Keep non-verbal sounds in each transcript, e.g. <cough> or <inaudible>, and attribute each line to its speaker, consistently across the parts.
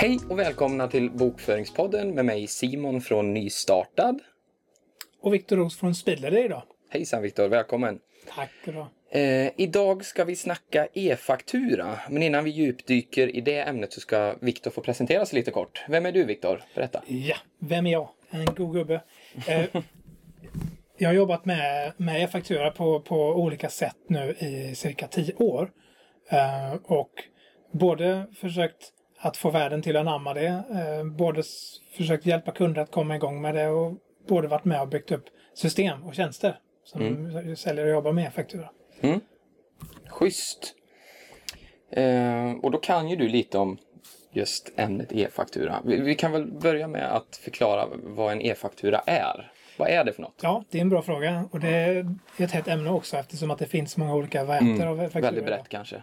Speaker 1: Hej och välkomna till Bokföringspodden med mig Simon från Nystartad.
Speaker 2: Och Viktor Ros från Speedleader idag.
Speaker 1: Hejsan Viktor, välkommen.
Speaker 2: Tack då.
Speaker 1: Eh, idag ska vi snacka e-faktura, men innan vi djupdyker i det ämnet så ska Viktor få presentera sig lite kort. Vem är du Viktor? Berätta.
Speaker 2: Ja, vem är jag? En god gubbe. Eh, jag har jobbat med, med e-faktura på, på olika sätt nu i cirka tio år. Eh, och både försökt att få världen till att anamma det, eh, både försökt hjälpa kunder att komma igång med det och både varit med och byggt upp system och tjänster som säljer och jobbar med e-faktura.
Speaker 1: Schysst. Eh, och då kan ju du lite om just ämnet e-faktura. Vi, vi kan väl börja med att förklara vad en e-faktura är. Vad är det för något?
Speaker 2: Ja, det är en bra fråga och det är ett hett ämne också eftersom att det finns många olika varianter av e-faktura.
Speaker 1: Väldigt brett kanske.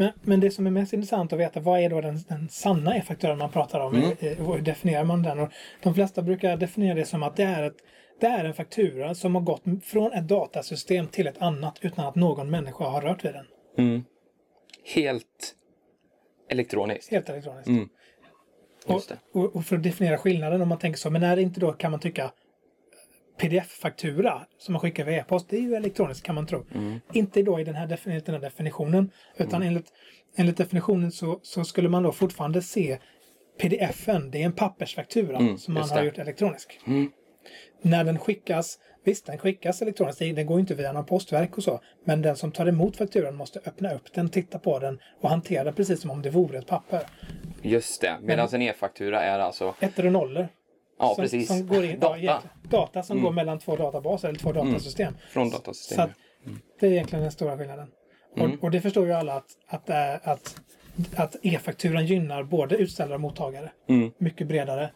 Speaker 2: Men, men det som är mest intressant att veta, vad är då den, den sanna e-fakturan man pratar om?
Speaker 1: Mm.
Speaker 2: Och hur definierar man den? Och de flesta brukar definiera det som att det är, ett, det är en faktura som har gått från ett datasystem till ett annat utan att någon människa har rört vid den.
Speaker 1: Helt elektroniskt.
Speaker 2: Helt elektroniskt.
Speaker 1: Mm.
Speaker 2: Och, och, och för att definiera skillnaden om man tänker så, men är det inte då kan man tycka pdf-faktura som man skickar via e-post, det är ju elektroniskt kan man tro.
Speaker 1: Mm.
Speaker 2: Inte då i den här, defin- den här definitionen, utan enligt, enligt definitionen så, så skulle man då fortfarande se pdf-en, det är en pappersfaktura som man
Speaker 1: Mm,
Speaker 2: har
Speaker 1: det.
Speaker 2: gjort elektronisk.
Speaker 1: Mm.
Speaker 2: När den skickas, visst den skickas elektroniskt, den går inte via någon postverk och så, men den som tar emot fakturan måste öppna upp den, titta på den och hantera den precis som om det vore ett papper.
Speaker 1: Just det. Medan en e-faktura är alltså...
Speaker 2: Ettor och nollor.
Speaker 1: Ja,
Speaker 2: som,
Speaker 1: precis.
Speaker 2: Som går in,
Speaker 1: Data. Mm.
Speaker 2: Ja, data som går mellan två databaser eller två datasystem.
Speaker 1: Från
Speaker 2: Så
Speaker 1: datasystemet.
Speaker 2: att, det är egentligen den stora skillnaden.
Speaker 1: Mm.
Speaker 2: Och, och det förstår ju alla att, att, att, att e-fakturan gynnar både utställare och mottagare.
Speaker 1: Mm.
Speaker 2: Mycket bredare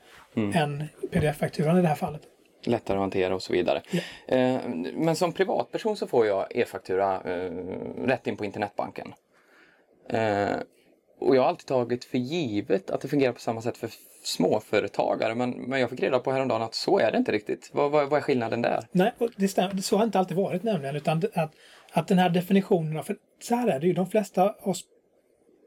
Speaker 2: än pdf-fakturan i det här fallet.
Speaker 1: lättare att hantera och så vidare. Eh, men som privatperson så får jag e-faktura eh, rätt in på internetbanken. Och jag har alltid tagit för givet att det fungerar på samma sätt för småföretagare. Men, men jag fick reda på häromdagen att så är det inte riktigt. Vad, vad, vad är skillnaden där?
Speaker 2: Nej, och det stämmer. Så har inte alltid varit nämligen. Utan det- att, att den här definitionen av... För så här är det ju. De flesta av oss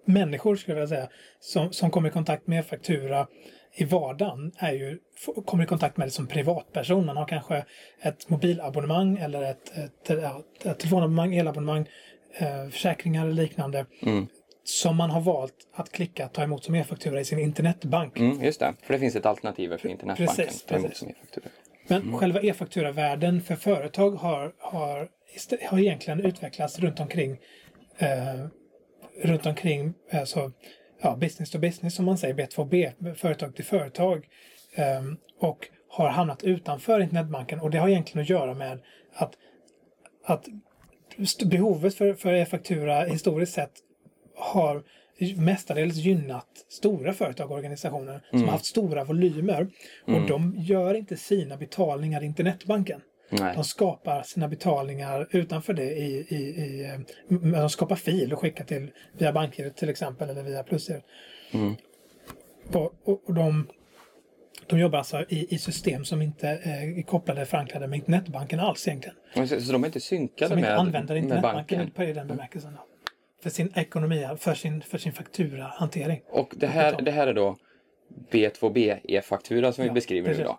Speaker 2: människor, skulle jag säga, som, som kommer i kontakt med faktura i vardagen är ju, kommer i kontakt med det som privatperson. Man har kanske ett mobilabonnemang eller ett, ett, ja, ett telefonabonnemang, elabonnemang, eh, försäkringar eller liknande. Som man har valt att klicka ta emot som e-faktura i sin internetbank.
Speaker 1: Mm, just det, för det finns ett alternativ för internetbanken.
Speaker 2: Precis,
Speaker 1: Ta emot
Speaker 2: precis.
Speaker 1: som e-faktura.
Speaker 2: Men själva e-fakturavärlden för företag har, har, har egentligen utvecklats runt omkring eh, runt omkring alltså, ja, business to business som man säger, B2B, företag till företag. eh, och har hamnat utanför internetbanken och det har egentligen att göra med att, att behovet för, för e-faktura historiskt sett har mestadels gynnat stora företag och organisationer som har haft stora volymer. Och de gör inte sina betalningar i internetbanken.
Speaker 1: Nej.
Speaker 2: De skapar sina betalningar utanför det i, i, i eh, de skapar fil och skickar till via bankgirot till exempel eller via plusgirot. Och, och, och de, de jobbar alltså i, i system som inte eh, är kopplade, förankrade med internetbanken alls egentligen.
Speaker 1: Så, så de är inte synkade
Speaker 2: Som inte
Speaker 1: med,
Speaker 2: använder
Speaker 1: med
Speaker 2: internetbanken
Speaker 1: banken?
Speaker 2: på den bemärkelsen. Då. För sin ekonomi, för sin, för sin fakturahantering.
Speaker 1: Och det här, det här är då B2B e-faktura som vi
Speaker 2: Ja,
Speaker 1: beskriver nu
Speaker 2: precis.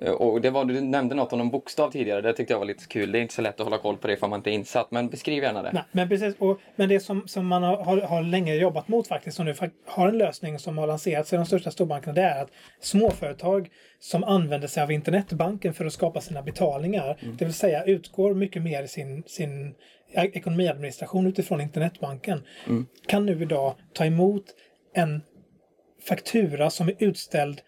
Speaker 1: då. Eh, Och det var, du nämnde något om någon bokstav tidigare, det tyckte jag var lite kul. Det är inte så lätt att hålla koll på det för man inte är insatt, men beskriv gärna det.
Speaker 2: Nej, men precis. Och, men det som, som man har, har, har länge jobbat mot faktiskt, och nu har en lösning som har lanserats i de största storbankerna, det är att småföretag som använder sig av internetbanken för att skapa sina betalningar, det vill säga utgår mycket mer i sin, sin e- ekonomiadministration utifrån internetbanken, kan nu idag ta emot en faktura som är utställd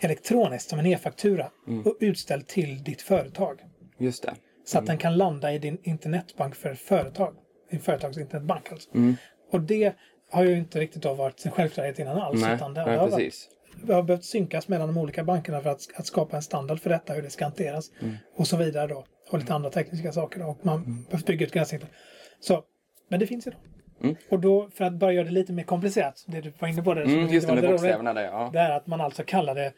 Speaker 2: elektroniskt som en e-faktura och utställd till ditt företag.
Speaker 1: Just det.
Speaker 2: Så att den kan landa i din internetbank för företag. Din företags internetbank alltså.
Speaker 1: Mm.
Speaker 2: Och det har ju inte riktigt då varit en självklarhet innan alls.
Speaker 1: Nej,
Speaker 2: utan det,
Speaker 1: nej
Speaker 2: det har varit,
Speaker 1: precis.
Speaker 2: vi har behövt synkas mellan de olika bankerna för att, att skapa en standard för detta, hur det ska hanteras.
Speaker 1: Mm.
Speaker 2: Och så vidare då. Och lite andra tekniska saker. Då. Och man behöver bygga ut gränssnittet. Så, men det finns idag. Och då, för att bara göra det lite mer komplicerat, det du var inne på det. som
Speaker 1: Mm, just det med bokstäverna där, ja.
Speaker 2: Det är att man alltså kallar det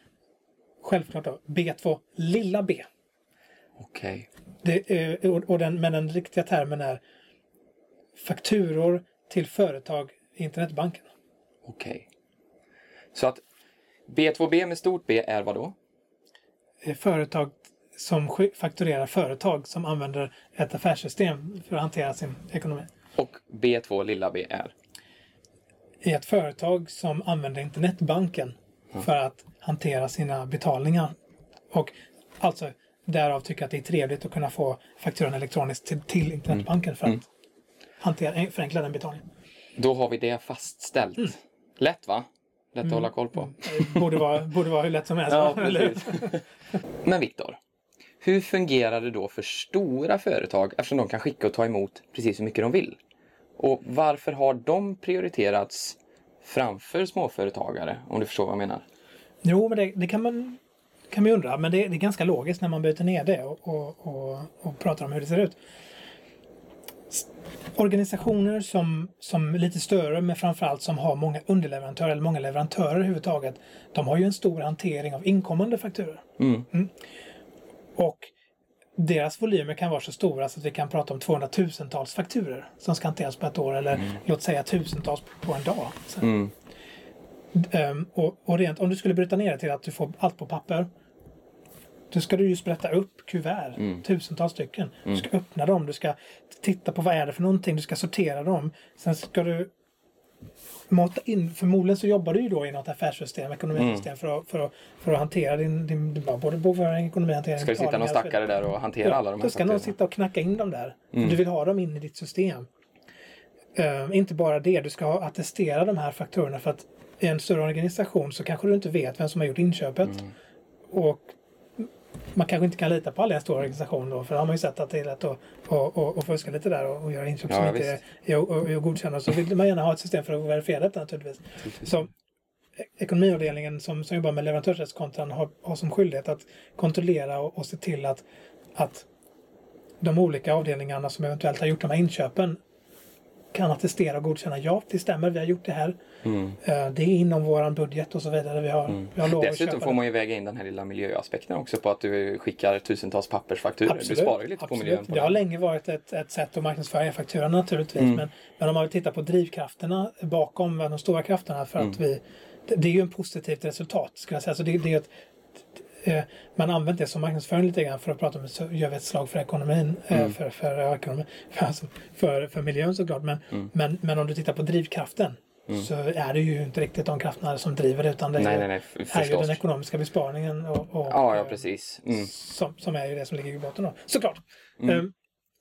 Speaker 2: självklart då B2 lilla b.
Speaker 1: Okej.
Speaker 2: Och, och den, men den riktiga termen är fakturor till företag i internetbanken.
Speaker 1: Okej. Så att B2B med stort B är vad då?
Speaker 2: Är företag som fakturerar företag som använder ett affärssystem för att hantera sin ekonomi.
Speaker 1: Och B2 lilla b är?
Speaker 2: I ett företag som använder internetbanken för att hantera sina betalningar. Och alltså därav tycker att det är trevligt att kunna få fakturan elektroniskt till, till internetbanken för att hantera, förenkla den betalningen.
Speaker 1: Då har vi det fastställt.
Speaker 2: Mm.
Speaker 1: Lätt va? Lätt att hålla koll på.
Speaker 2: Det borde vara, borde vara hur lätt som helst.
Speaker 1: Ja. <laughs> Men Viktor, hur fungerar det då för stora företag eftersom de kan skicka och ta emot precis hur mycket de vill? Och varför har de prioriterats framför småföretagare, om du förstår vad jag menar?
Speaker 2: Jo, men det, det kan man kan man undra. Men det, det är ganska logiskt när man bryter ner det och, och, och, och pratar om hur det ser ut. Organisationer som, som är lite större men framförallt som har många underleverantörer eller många leverantörer överhuvudtaget. De har ju en stor hantering av inkommande fakturor.
Speaker 1: Mm.
Speaker 2: Och deras volymer kan vara så stora så att vi kan prata om 200 000-tals fakturor som ska hanteras på ett år eller låt säga tusentals på en dag.
Speaker 1: Mm.
Speaker 2: Ehm, och, och rent, om du skulle bryta ner det till att du får allt på papper. Då ska du ju sprätta upp kuvert, tusentals stycken. Du ska öppna dem, du ska titta på vad är det för någonting, du ska sortera dem. Sen ska du mata in, förmodligen så jobbar du ju då i något affärssystem, ekonomisystem för, att, för, att, för att hantera din, din, din både bokföring, ekonomi, hantering,
Speaker 1: Ska det sitta någon stackare där och hantera alla de här
Speaker 2: Då ska någon sitta och knacka in dem där.
Speaker 1: Mm.
Speaker 2: Du vill ha dem in i ditt system. Eh, inte bara det, du ska attestera de här fakturorna för att i en större organisation så kanske du inte vet vem som har gjort inköpet.
Speaker 1: Mm.
Speaker 2: Och man kanske inte kan lita på alla en stor organisation då, för då har man ju sett att det är lätt att, att, att, att fuska lite där och, och göra inköp
Speaker 1: Ja,
Speaker 2: som inte
Speaker 1: visst.
Speaker 2: är, är, är, är godkända. Så vill man gärna ha ett system för att verifiera detta naturligtvis. Så e- ekonomiavdelningen som, som jobbar med leverantörsrättskonton har, har som skyldighet att kontrollera och, och se till att, att de olika avdelningarna som eventuellt har gjort de här inköpen kan attestera och godkänna. Ja, det stämmer, vi har gjort det här.
Speaker 1: Mm.
Speaker 2: Eh, Det är inom våran budget och så vidare. Vi har, vi har lov att
Speaker 1: Dessutom
Speaker 2: köpa
Speaker 1: får man ju väga in den här lilla miljöaspekten också på att du skickar tusentals pappersfakturor. Du sparar ju lite på miljön. På
Speaker 2: det har länge varit ett, ett sätt att marknadsföra e-fakturan naturligtvis.
Speaker 1: Mm.
Speaker 2: Men, men om man vill titta på drivkrafterna bakom de stora krafterna för
Speaker 1: Mm.
Speaker 2: att vi... Det, det är ju en positivt resultat skulle jag säga. Så det, det är ett, eh, man använt det som marknadsföring lite grann för att prata om så gör vi ett slag för ekonomin. eh,
Speaker 1: Mm.
Speaker 2: För, för, ja, ekonomi, för, <laughs> alltså, för, för miljön såklart. Men,
Speaker 1: Mm.
Speaker 2: men, men om du tittar på drivkraften så är det ju inte riktigt de krafterna som driver det utan det är,
Speaker 1: Nej,
Speaker 2: ju-
Speaker 1: nej, nej.
Speaker 2: är ju den ekonomiska besparingen. Och, och,
Speaker 1: Ja, ja, precis. Mm.
Speaker 2: som, som är ju det som ligger i botten då. Såklart.
Speaker 1: Mm.
Speaker 2: Ehm,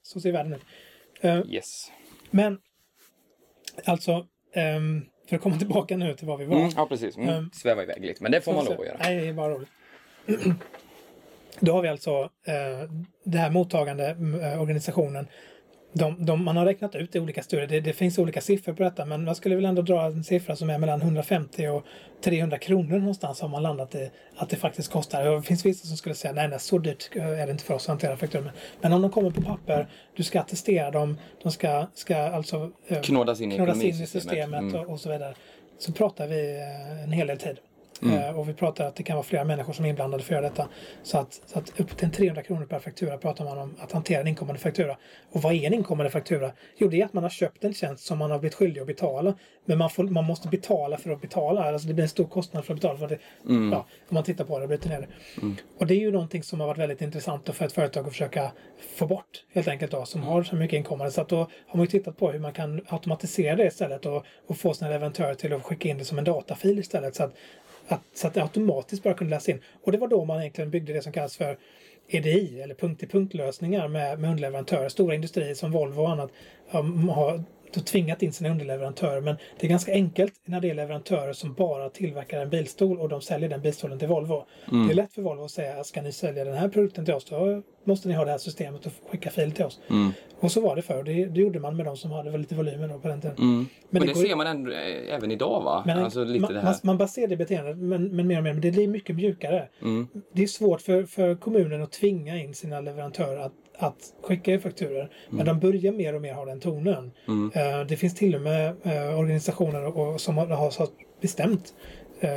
Speaker 2: så ser världen ut. Ehm,
Speaker 1: Yes.
Speaker 2: men alltså, ehm, för att komma tillbaka nu till var vi var.
Speaker 1: Mm. Ja, precis. Mm. Sväva iväg lite, men det får man lov att göra.
Speaker 2: Nej, det är bara roligt. <clears throat> Då har vi alltså eh, det här mottagande eh, organisationen. De, de, man har räknat ut i olika studier, det, det finns olika siffror på detta, men man skulle väl ändå dra en siffra som är mellan 150 och 300 kronor någonstans har man landat i att det faktiskt kostar. Det finns vissa som skulle säga nej, nej så dyrt eh, är det inte för oss att hantera fakturor. Men, men om de kommer på papper, du ska attestera dem, de ska, ska alltså eh,
Speaker 1: Knådas in i
Speaker 2: knådas in i
Speaker 1: ekonomisystemet.
Speaker 2: systemet
Speaker 1: Mm.
Speaker 2: och, och så vidare. Så pratar vi eh, en hel del tid.
Speaker 1: Mm.
Speaker 2: Eh, och vi pratar att det kan vara flera människor som är inblandade för att detta. Så att, så att upp till 300 kronor per faktura pratar man om att hantera en inkommande faktura. Och vad är en inkommande faktura? Jo, det är att man har köpt en tjänst som man har blivit skyldig att betala. Men man, får, man måste betala för att betala. Alltså det blir en stor kostnad för att betala. För det,
Speaker 1: Mm.
Speaker 2: ja, om man tittar på det och bryter ner det. Och det är ju någonting som har varit väldigt intressant för ett företag att försöka få bort helt enkelt då, som har så mycket inkommande. Så att då har man ju tittat på hur man kan automatisera det istället och, och få sina leverantörer till att skicka in det som en datafil istället. Så att, att, så att det automatiskt bara kunde läsa in. Och det var då man egentligen byggde det som kallas för EDI eller punkt-till-punkt-lösningar med, med underleverantörer. Stora industrier som Volvo och annat um, har då tvingat in sina underleverantörer. Men det är ganska enkelt när det är leverantörer som bara tillverkar en bilstol och de säljer den bilstolen till Volvo. Det är lätt för Volvo att säga ska ni sälja den här produkten till oss då måste ni ha det här systemet och skicka fil till oss.
Speaker 1: Mm.
Speaker 2: Och så var det förr. Det, det gjorde man med de som hade lite volymer då på den tiden.
Speaker 1: Mm. Men,
Speaker 2: det
Speaker 1: det,
Speaker 2: går-
Speaker 1: ser man ändå, eh, även idag va?
Speaker 2: Men
Speaker 1: alltså lite
Speaker 2: man,
Speaker 1: det här.
Speaker 2: man ser det beteendet men, men mer och mer. Men det blir mycket mjukare.
Speaker 1: Mm.
Speaker 2: Det är svårt för, för kommunen att tvinga in sina leverantörer att, att skicka i fakturor. Men de börjar mer och mer ha den tonen.
Speaker 1: Mm.
Speaker 2: Eh, det finns till och med eh, organisationer och, som har, har så bestämt eh,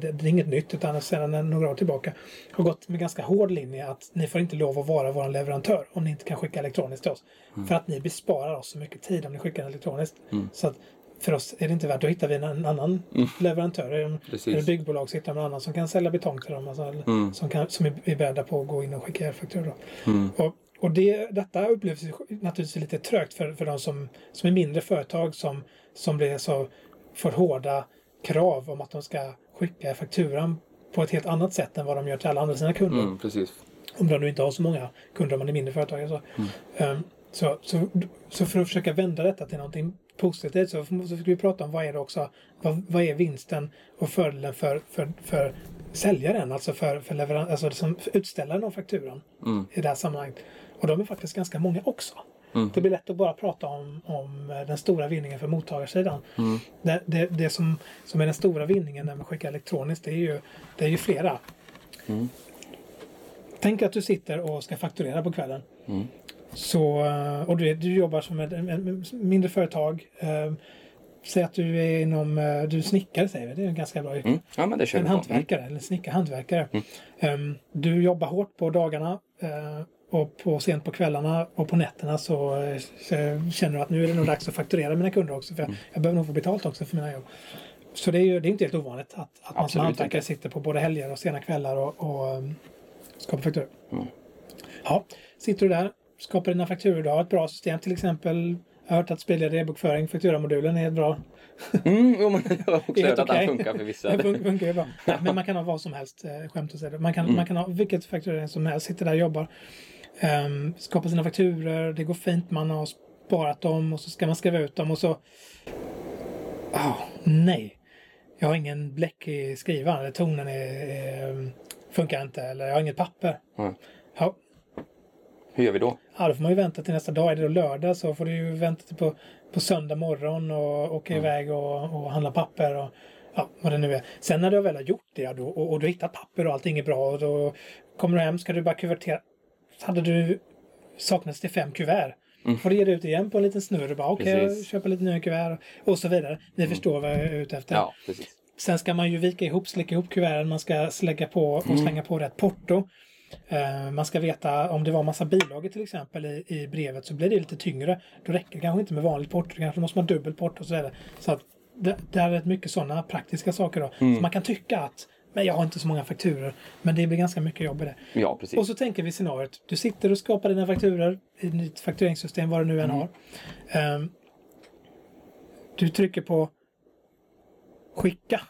Speaker 2: det, det är inget nytt utan sedan några år tillbaka har gått med ganska hård linje att ni får inte lov att vara vår leverantör om ni inte kan skicka elektroniskt till oss. För att ni besparar oss så mycket tid om ni skickar elektroniskt. Så att för oss är det inte värt, då hittar vi en annan leverantör.
Speaker 1: Mm.
Speaker 2: Är det byggbolag så hittar man en annan som kan sälja betong till dem. Alltså, eller
Speaker 1: Mm.
Speaker 2: som, kan, som är, beredda på att gå in och skicka elfakturor. Och, och det, detta upplevs naturligtvis lite trögt för, för de som, som är mindre företag som, som blir så, får hårda krav om att de ska skicka fakturan på ett helt annat sätt än vad de gör till alla andra sina kunder.
Speaker 1: Mm, precis.
Speaker 2: Om de nu inte har så många kunder om man är mindre företag. Så. Ehm, så, så, så för att försöka vända detta till någonting positivt så, så fick vi prata om vad är det också, vad, vad är vinsten och fördelen för, för, för säljaren, alltså för, för, leveran, alltså som för utställaren av fakturan i det här sammanhanget. Och de är faktiskt ganska många också. Det blir lätt att bara prata om, om eh, den stora vinningen för mottagarsidan. Det, det, det som, som är den stora vinningen när man skickar elektroniskt det är ju, det är ju flera. Tänk att du sitter och ska fakturera på kvällen. Så, eh, och du, du jobbar som ett en mindre företag. Eh, säg att du är inom, du är snickare säger vi, det är en ganska bra yrke.
Speaker 1: Mm. Ja, men det kör
Speaker 2: En.
Speaker 1: Mm.
Speaker 2: hantverkare eller snickare, hantverkare. Ehm, du jobbar hårt på dagarna eh, och på, sent på kvällarna och på nätterna så, eh, så känner du att nu är det nog dags att fakturera mina kunder också för
Speaker 1: Mm.
Speaker 2: jag, jag behöver nog få betalt också för mina jobb. Så det är ju det är inte helt ovanligt att, att man som hantverkare sitter på både helger och sena kvällar och, och um, skapar fakturor.
Speaker 1: Mm.
Speaker 2: Ja, sitter du där, skapar dina fakturor, du har ett bra system till exempel. Jag har hört att spelledare e-bokföring, fakturamodulen är ett bra.
Speaker 1: Mm, jo, men jag har också hört att
Speaker 2: okej.
Speaker 1: den funkar för vissa.
Speaker 2: Det fun- funkar ju bra. <laughs> Men man kan ha vad som helst, eh, skämt åsido. Man kan,
Speaker 1: Mm.
Speaker 2: man kan ha vilket fakturering som helst, sitter där och jobbar. Um, skapar sina fakturor, det går fint, man har sparat dem och så ska man skriva ut dem och så... Ah, nej! Jag har ingen bläck i skrivaren, eller tonen är, är, funkar inte, eller jag har inget papper.
Speaker 1: Mm.
Speaker 2: Ja,
Speaker 1: Hur gör vi då?
Speaker 2: Ja, då får man ju vänta till nästa dag. Är det då lördag så får du ju vänta till på, på söndag morgon och åka
Speaker 1: Mm.
Speaker 2: iväg och, och handla papper och ja, vad det nu är. Sen när du väl har gjort det då, och, och du har hittat papper och allting är bra och då kommer du hem ska du bara kuvertera. Hade du saknats det fem kuvert får du ge dig ut igen på en liten snurr och bara okej,
Speaker 1: Mm. Precis.
Speaker 2: köpa lite nya kuvert och, så vidare. Ni förstår vad jag är ute efter.
Speaker 1: Ja, precis.
Speaker 2: Sen ska man ju vika ihop, slicka ihop kuverten, man ska slägga på och
Speaker 1: Mm.
Speaker 2: slänga på rätt porto. Eh, man ska veta om det var massa bilagor till exempel i, i brevet så blir det lite tyngre. Då räcker det kanske inte med vanligt porto, då kanske måste man ha dubbelt porto och så vidare. Så att det, det är rätt mycket sådana praktiska saker då.
Speaker 1: Mm.
Speaker 2: Så man kan tycka att men jag har inte så många fakturer. Men det blir ganska mycket jobb i det.
Speaker 1: Ja, precis.
Speaker 2: Och så tänker vi scenariot. Du sitter och skapar dina fakturer i ditt faktureringssystem, vad du nu än
Speaker 1: Mm.
Speaker 2: har. Ehm, du trycker på skicka.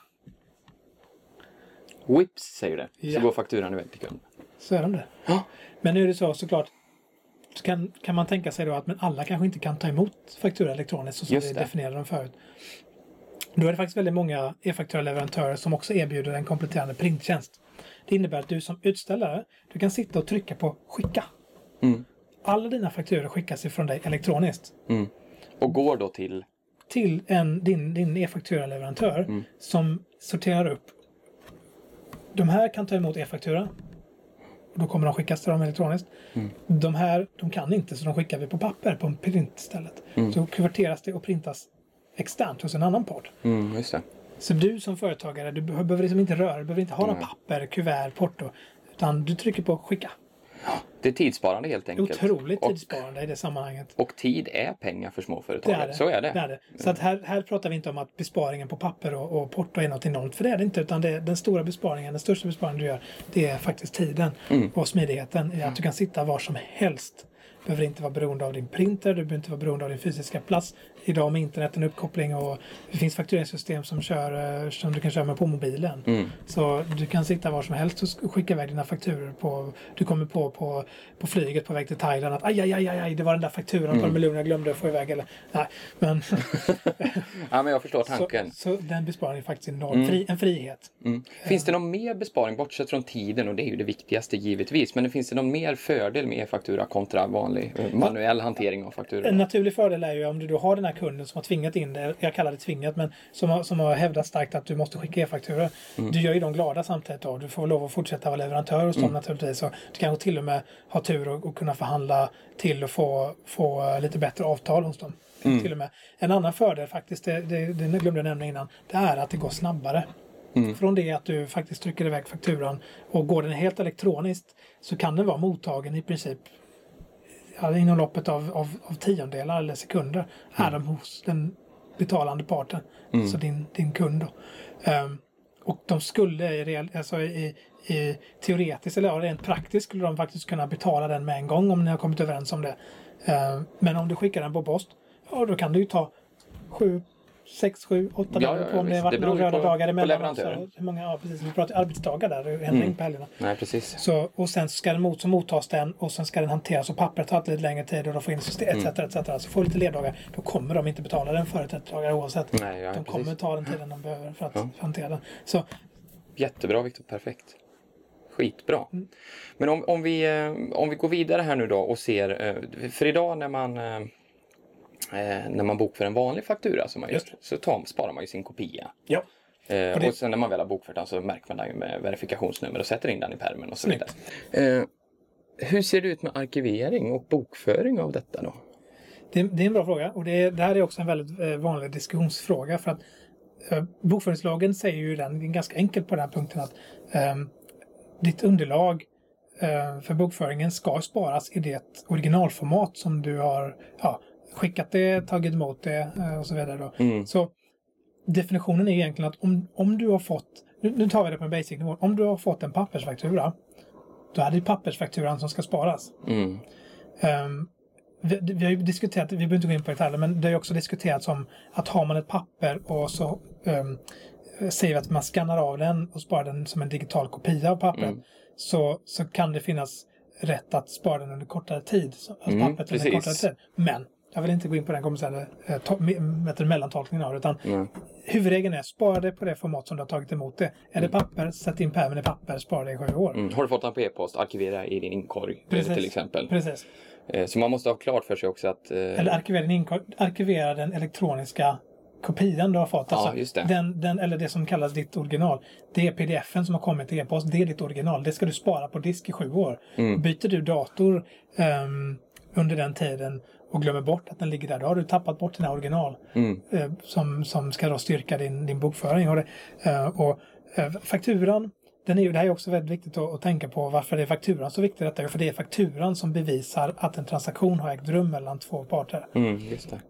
Speaker 1: Whips säger det.
Speaker 2: Ja.
Speaker 1: Så går fakturan iväg till kunden.
Speaker 2: Så är de det.
Speaker 1: Ja.
Speaker 2: Men nu är det så såklart. Så kan, kan man tänka sig då att men alla kanske inte kan ta emot faktura elektroniskt så som
Speaker 1: Just
Speaker 2: vi
Speaker 1: det.
Speaker 2: definierade dem förut. Då är det faktiskt väldigt många e-fakturaleverantörer som också erbjuder en kompletterande printtjänst. Det innebär att du som utställare, du kan sitta och trycka på skicka.
Speaker 1: Mm.
Speaker 2: Alla dina fakturor skickas ifrån dig elektroniskt
Speaker 1: Mm. Och går då till...
Speaker 2: till en, din, din e-fakturaleverantör
Speaker 1: Mm.
Speaker 2: som sorterar upp. De här kan ta emot e-faktura. Då kommer de skickas till dem elektroniskt.
Speaker 1: Mm.
Speaker 2: De här de kan inte så de skickar vi på papper på en print istället.
Speaker 1: Mm.
Speaker 2: Så kuverteras det och printas externt hos en annan part.
Speaker 1: Mm, just det.
Speaker 2: Så du som företagare du behöver liksom inte röra, du behöver inte ha några
Speaker 1: Nej.
Speaker 2: papper, kuvert, porto. Utan du trycker på skicka.
Speaker 1: Det är tidssparande helt enkelt.
Speaker 2: Otroligt
Speaker 1: och,
Speaker 2: tidssparande i det sammanhanget.
Speaker 1: och tid är pengar för
Speaker 2: Det
Speaker 1: småföretagare.
Speaker 2: är det.
Speaker 1: Så är det.
Speaker 2: det, är det. Så att här, här pratar vi inte om att besparingen på papper och, och porto är något enormt. För det är det inte. Utan det, den stora besparingen, den största besparingen du gör, det är faktiskt tiden
Speaker 1: Mm.
Speaker 2: och smidigheten i att du kan sitta var som helst. Du behöver inte vara beroende av din printer, du behöver inte vara beroende av din fysiska plats. Idag med internet, en uppkoppling och det finns faktureringssystem som, kör, eh, som du kan köra med på mobilen.
Speaker 1: Mm.
Speaker 2: Så du kan sitta var som helst och skicka iväg dina fakturor på... Du kommer på på, på flyget på väg till Thailand att aj, aj, aj, aj, det var den där fakturan
Speaker 1: Mm.
Speaker 2: på en miljon jag glömde att få iväg. Eller, nej, men <laughs>
Speaker 1: Ja, men jag förstår <laughs>
Speaker 2: så,
Speaker 1: tanken.
Speaker 2: så den besparingen är faktiskt enorm. Fri, en frihet.
Speaker 1: Mm. Finns det någon mer besparing, bortsett från tiden, och det är ju det viktigaste givetvis, men finns det någon mer fördel med e-faktura kontra vanlig eh, manuell hantering av fakturor?
Speaker 2: En naturlig fördel är ju om du då har den här kunden som har tvingat in det, jag kallar det tvingat, men som har, som har hävdat starkt att du måste skicka e-fakturor.
Speaker 1: Mm.
Speaker 2: Du gör ju dem glada samtidigt då. Du får lov att fortsätta vara leverantör hos dem
Speaker 1: Mm.
Speaker 2: naturligtvis. Och du kanske till och med har tur och, och kunna förhandla till och få, få eh, lite bättre avtal hos dem.
Speaker 1: Mm.
Speaker 2: Till och med. En annan fördel faktiskt, det, det, det glömde jag nämna innan, det är att det går snabbare.
Speaker 1: Mm.
Speaker 2: Från det att du faktiskt trycker iväg fakturan och går den helt elektroniskt så kan den vara mottagen i princip ja, inom loppet av, av, av tiondelar eller sekunder är de hos den betalande parten.
Speaker 1: Mm.
Speaker 2: Alltså din, din kund. Ehm, och de skulle i, real, alltså i, i teoretiskt eller rent praktiskt skulle de faktiskt kunna betala den med en gång om ni har kommit överens om det. Ehm, men om du skickar den på post, ja då kan det ju ta sju, sex, sju, åtta
Speaker 1: Ja,
Speaker 2: dagar på om det har
Speaker 1: Det
Speaker 2: varit
Speaker 1: beror
Speaker 2: några
Speaker 1: ju
Speaker 2: röda
Speaker 1: på-
Speaker 2: dagar
Speaker 1: på
Speaker 2: emellan.
Speaker 1: leverantören.
Speaker 2: också. Hur många, ja, precis, vi pratar arbetsdagar där, det händer
Speaker 1: Mm.
Speaker 2: på helgerna.
Speaker 1: Nej, precis.
Speaker 2: Så, och sen ska den mot, så mottas den och sen ska den hanteras och pappret tar lite längre tid och de får in system
Speaker 1: Mm.
Speaker 2: etc. etc. Så får du lite leddagar, då kommer de inte betala den före 30 dagar oavsett.
Speaker 1: Nej, ja,
Speaker 2: de
Speaker 1: precis.
Speaker 2: kommer ta den tiden de behöver för att
Speaker 1: Ja.
Speaker 2: hantera den. Så
Speaker 1: Jättebra Viktor, perfekt. Skitbra.
Speaker 2: Mm.
Speaker 1: Men om, om, vi, eh, om vi går vidare här nu då och ser, eh, för idag när man eh, när man bokför en vanlig faktura som man gör, så tar, sparar man ju sin kopia.
Speaker 2: ja,
Speaker 1: Eh,
Speaker 2: Och det-
Speaker 1: Och sen när man väl har bokfört den så märker man den ju med verifikationsnummer och sätter in den i pärmen och så vidare. Eh, hur ser det ut med arkivering och bokföring av detta då?
Speaker 2: det, det är en bra fråga och det, det här är också en väldigt eh, vanlig diskussionsfråga för att eh, bokföringslagen säger ju den, ganska enkelt på den här punkten att ehm, ditt underlag eh, för bokföringen ska sparas i det originalformat som du har ja, skickat det, tagit emot det eh, och så vidare. Då.
Speaker 1: Mm.
Speaker 2: Så definitionen är egentligen att om, om du har fått, nu, nu tar vi det på en basic nivå, om du har fått en pappersfaktura, då är det pappersfakturan som ska sparas.
Speaker 1: Mm.
Speaker 2: Ehm, vi, vi har ju diskuterat, vi behöver inte gå in på detaljer, men det har ju också diskuterats om att har man ett papper och så um, säger vi att man skannar av den och sparar den som en digital kopia av pappret,
Speaker 1: Mm.
Speaker 2: så, så kan det finnas rätt att spara den under kortare tid. Så- Alltså
Speaker 1: Mm,
Speaker 2: pappret under kortare tid. Men jag vill inte gå in på den komplicerade eh, du, mellantolkningen av det, utan
Speaker 1: Mm.
Speaker 2: huvudregeln är spara det på det format som du har tagit emot det. Är det papper, sätt in pärmen i papper, spara det i sju år.
Speaker 1: Mm. Har du fått den på e-post, arkivera i din inkorg eh,
Speaker 2: Precis.
Speaker 1: till exempel.
Speaker 2: Precis.
Speaker 1: Eh, Så man måste ha klart för sig också att... eh,
Speaker 2: Eller arkivera, din inko- arkivera den elektroniska kopian du har fått.
Speaker 1: Ja,
Speaker 2: Alltså,
Speaker 1: det.
Speaker 2: Den, den, eller det som kallas ditt original. Det är pdf-en som har kommit i e-post. Det är ditt original. Det ska du spara på disk i sju år.
Speaker 1: Mm.
Speaker 2: Byter du dator ehm, under den tiden och glömmer bort att den ligger där, då har du tappat bort dina original.
Speaker 1: Mm.
Speaker 2: eh, som, som ska då styrka din, din bokföring. Och, det, eh, och eh, fakturan, den är ju, det här är också väldigt viktigt att, att tänka på varför är fakturan så viktig. Detta, för det är fakturan som bevisar att en transaktion har ägt rum mellan två parter.
Speaker 1: Mm, just det.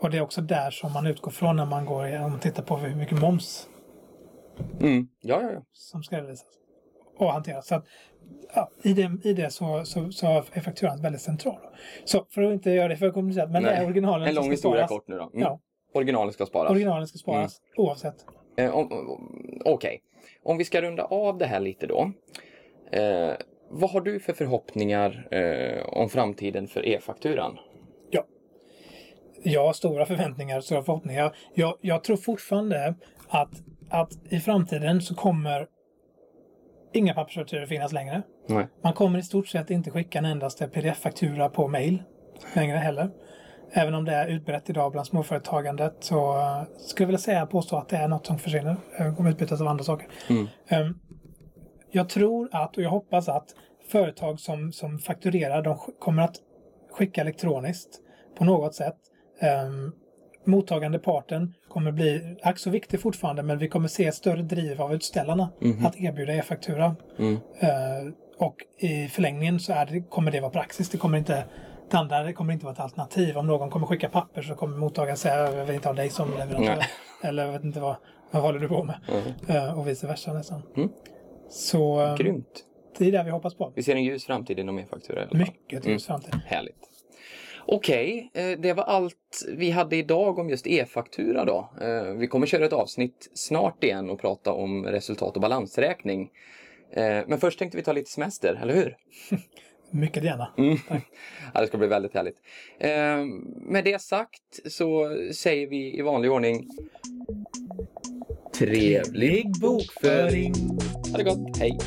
Speaker 2: Och det är också där som man utgår från när man går, man tittar på hur mycket moms
Speaker 1: Mm. Ja, ja, ja.
Speaker 2: som ska redovisas och hanteras. Så att, ja, i, det, I det så, så, så är fakturan väldigt central. Så för att inte göra det för komplicerat, men det är
Speaker 1: Nej.
Speaker 2: originalen
Speaker 1: En lång historia kort nu då. Mm.
Speaker 2: Ja,
Speaker 1: Originalen ska sparas.
Speaker 2: originalen ska sparas oavsett.
Speaker 1: Eh, Okej, om vi ska runda av det här lite då. Eh, vad har du för förhoppningar eh, om framtiden för e-fakturan?
Speaker 2: Jag har stora förväntningar stora förhoppningar. Jag, jag tror fortfarande att, att i framtiden så kommer inga pappersfakturor finnas längre.
Speaker 1: Nej.
Speaker 2: Man kommer i stort sett inte skicka en endaste pdf-faktura på mail längre heller. Även om det är utbrett idag bland småföretagandet så uh, skulle jag vilja säga påstå att det är något som försvinner. Uh, kommer utbytas av andra saker.
Speaker 1: Mm.
Speaker 2: Um, jag tror att, och jag hoppas att, företag som, som fakturerar, de kommer att skicka elektroniskt på något sätt. Um, mottagande parten kommer bli ack så viktig fortfarande, men vi kommer se ett större driv av utställarna
Speaker 1: Mhm.
Speaker 2: att erbjuda e-faktura.
Speaker 1: Mm.
Speaker 2: Eh, och i förlängningen så är det, kommer det vara praxis. Det kommer inte det andra det kommer inte vara ett alternativ. Om någon kommer skicka papper så kommer mottagaren säga jag vill inte ha dig som leverantör.
Speaker 1: Nej. <laughs>
Speaker 2: Eller jag vet inte vad, vad håller du på med?
Speaker 1: Mm.
Speaker 2: Eh, och vice versa nästan.
Speaker 1: Mm.
Speaker 2: Så eh,
Speaker 1: Grymt.
Speaker 2: det är det vi hoppas på.
Speaker 1: Vi ser en ljus framtid inom e-faktura.
Speaker 2: Mycket
Speaker 1: Mm.
Speaker 2: ljus framtid.
Speaker 1: Härligt. Okej, eh, det var allt vi hade idag om just e-faktura då. Eh, Vi kommer köra ett avsnitt snart igen och prata om resultat och balansräkning. Eh, Men först tänkte vi ta lite semester, eller hur? <laughs>
Speaker 2: Mycket gärna.
Speaker 1: Mm. <laughs> Ja, det ska bli väldigt härligt. Med det sagt så säger vi i vanlig ordning Trevlig bokföring! Ha det gott, hej!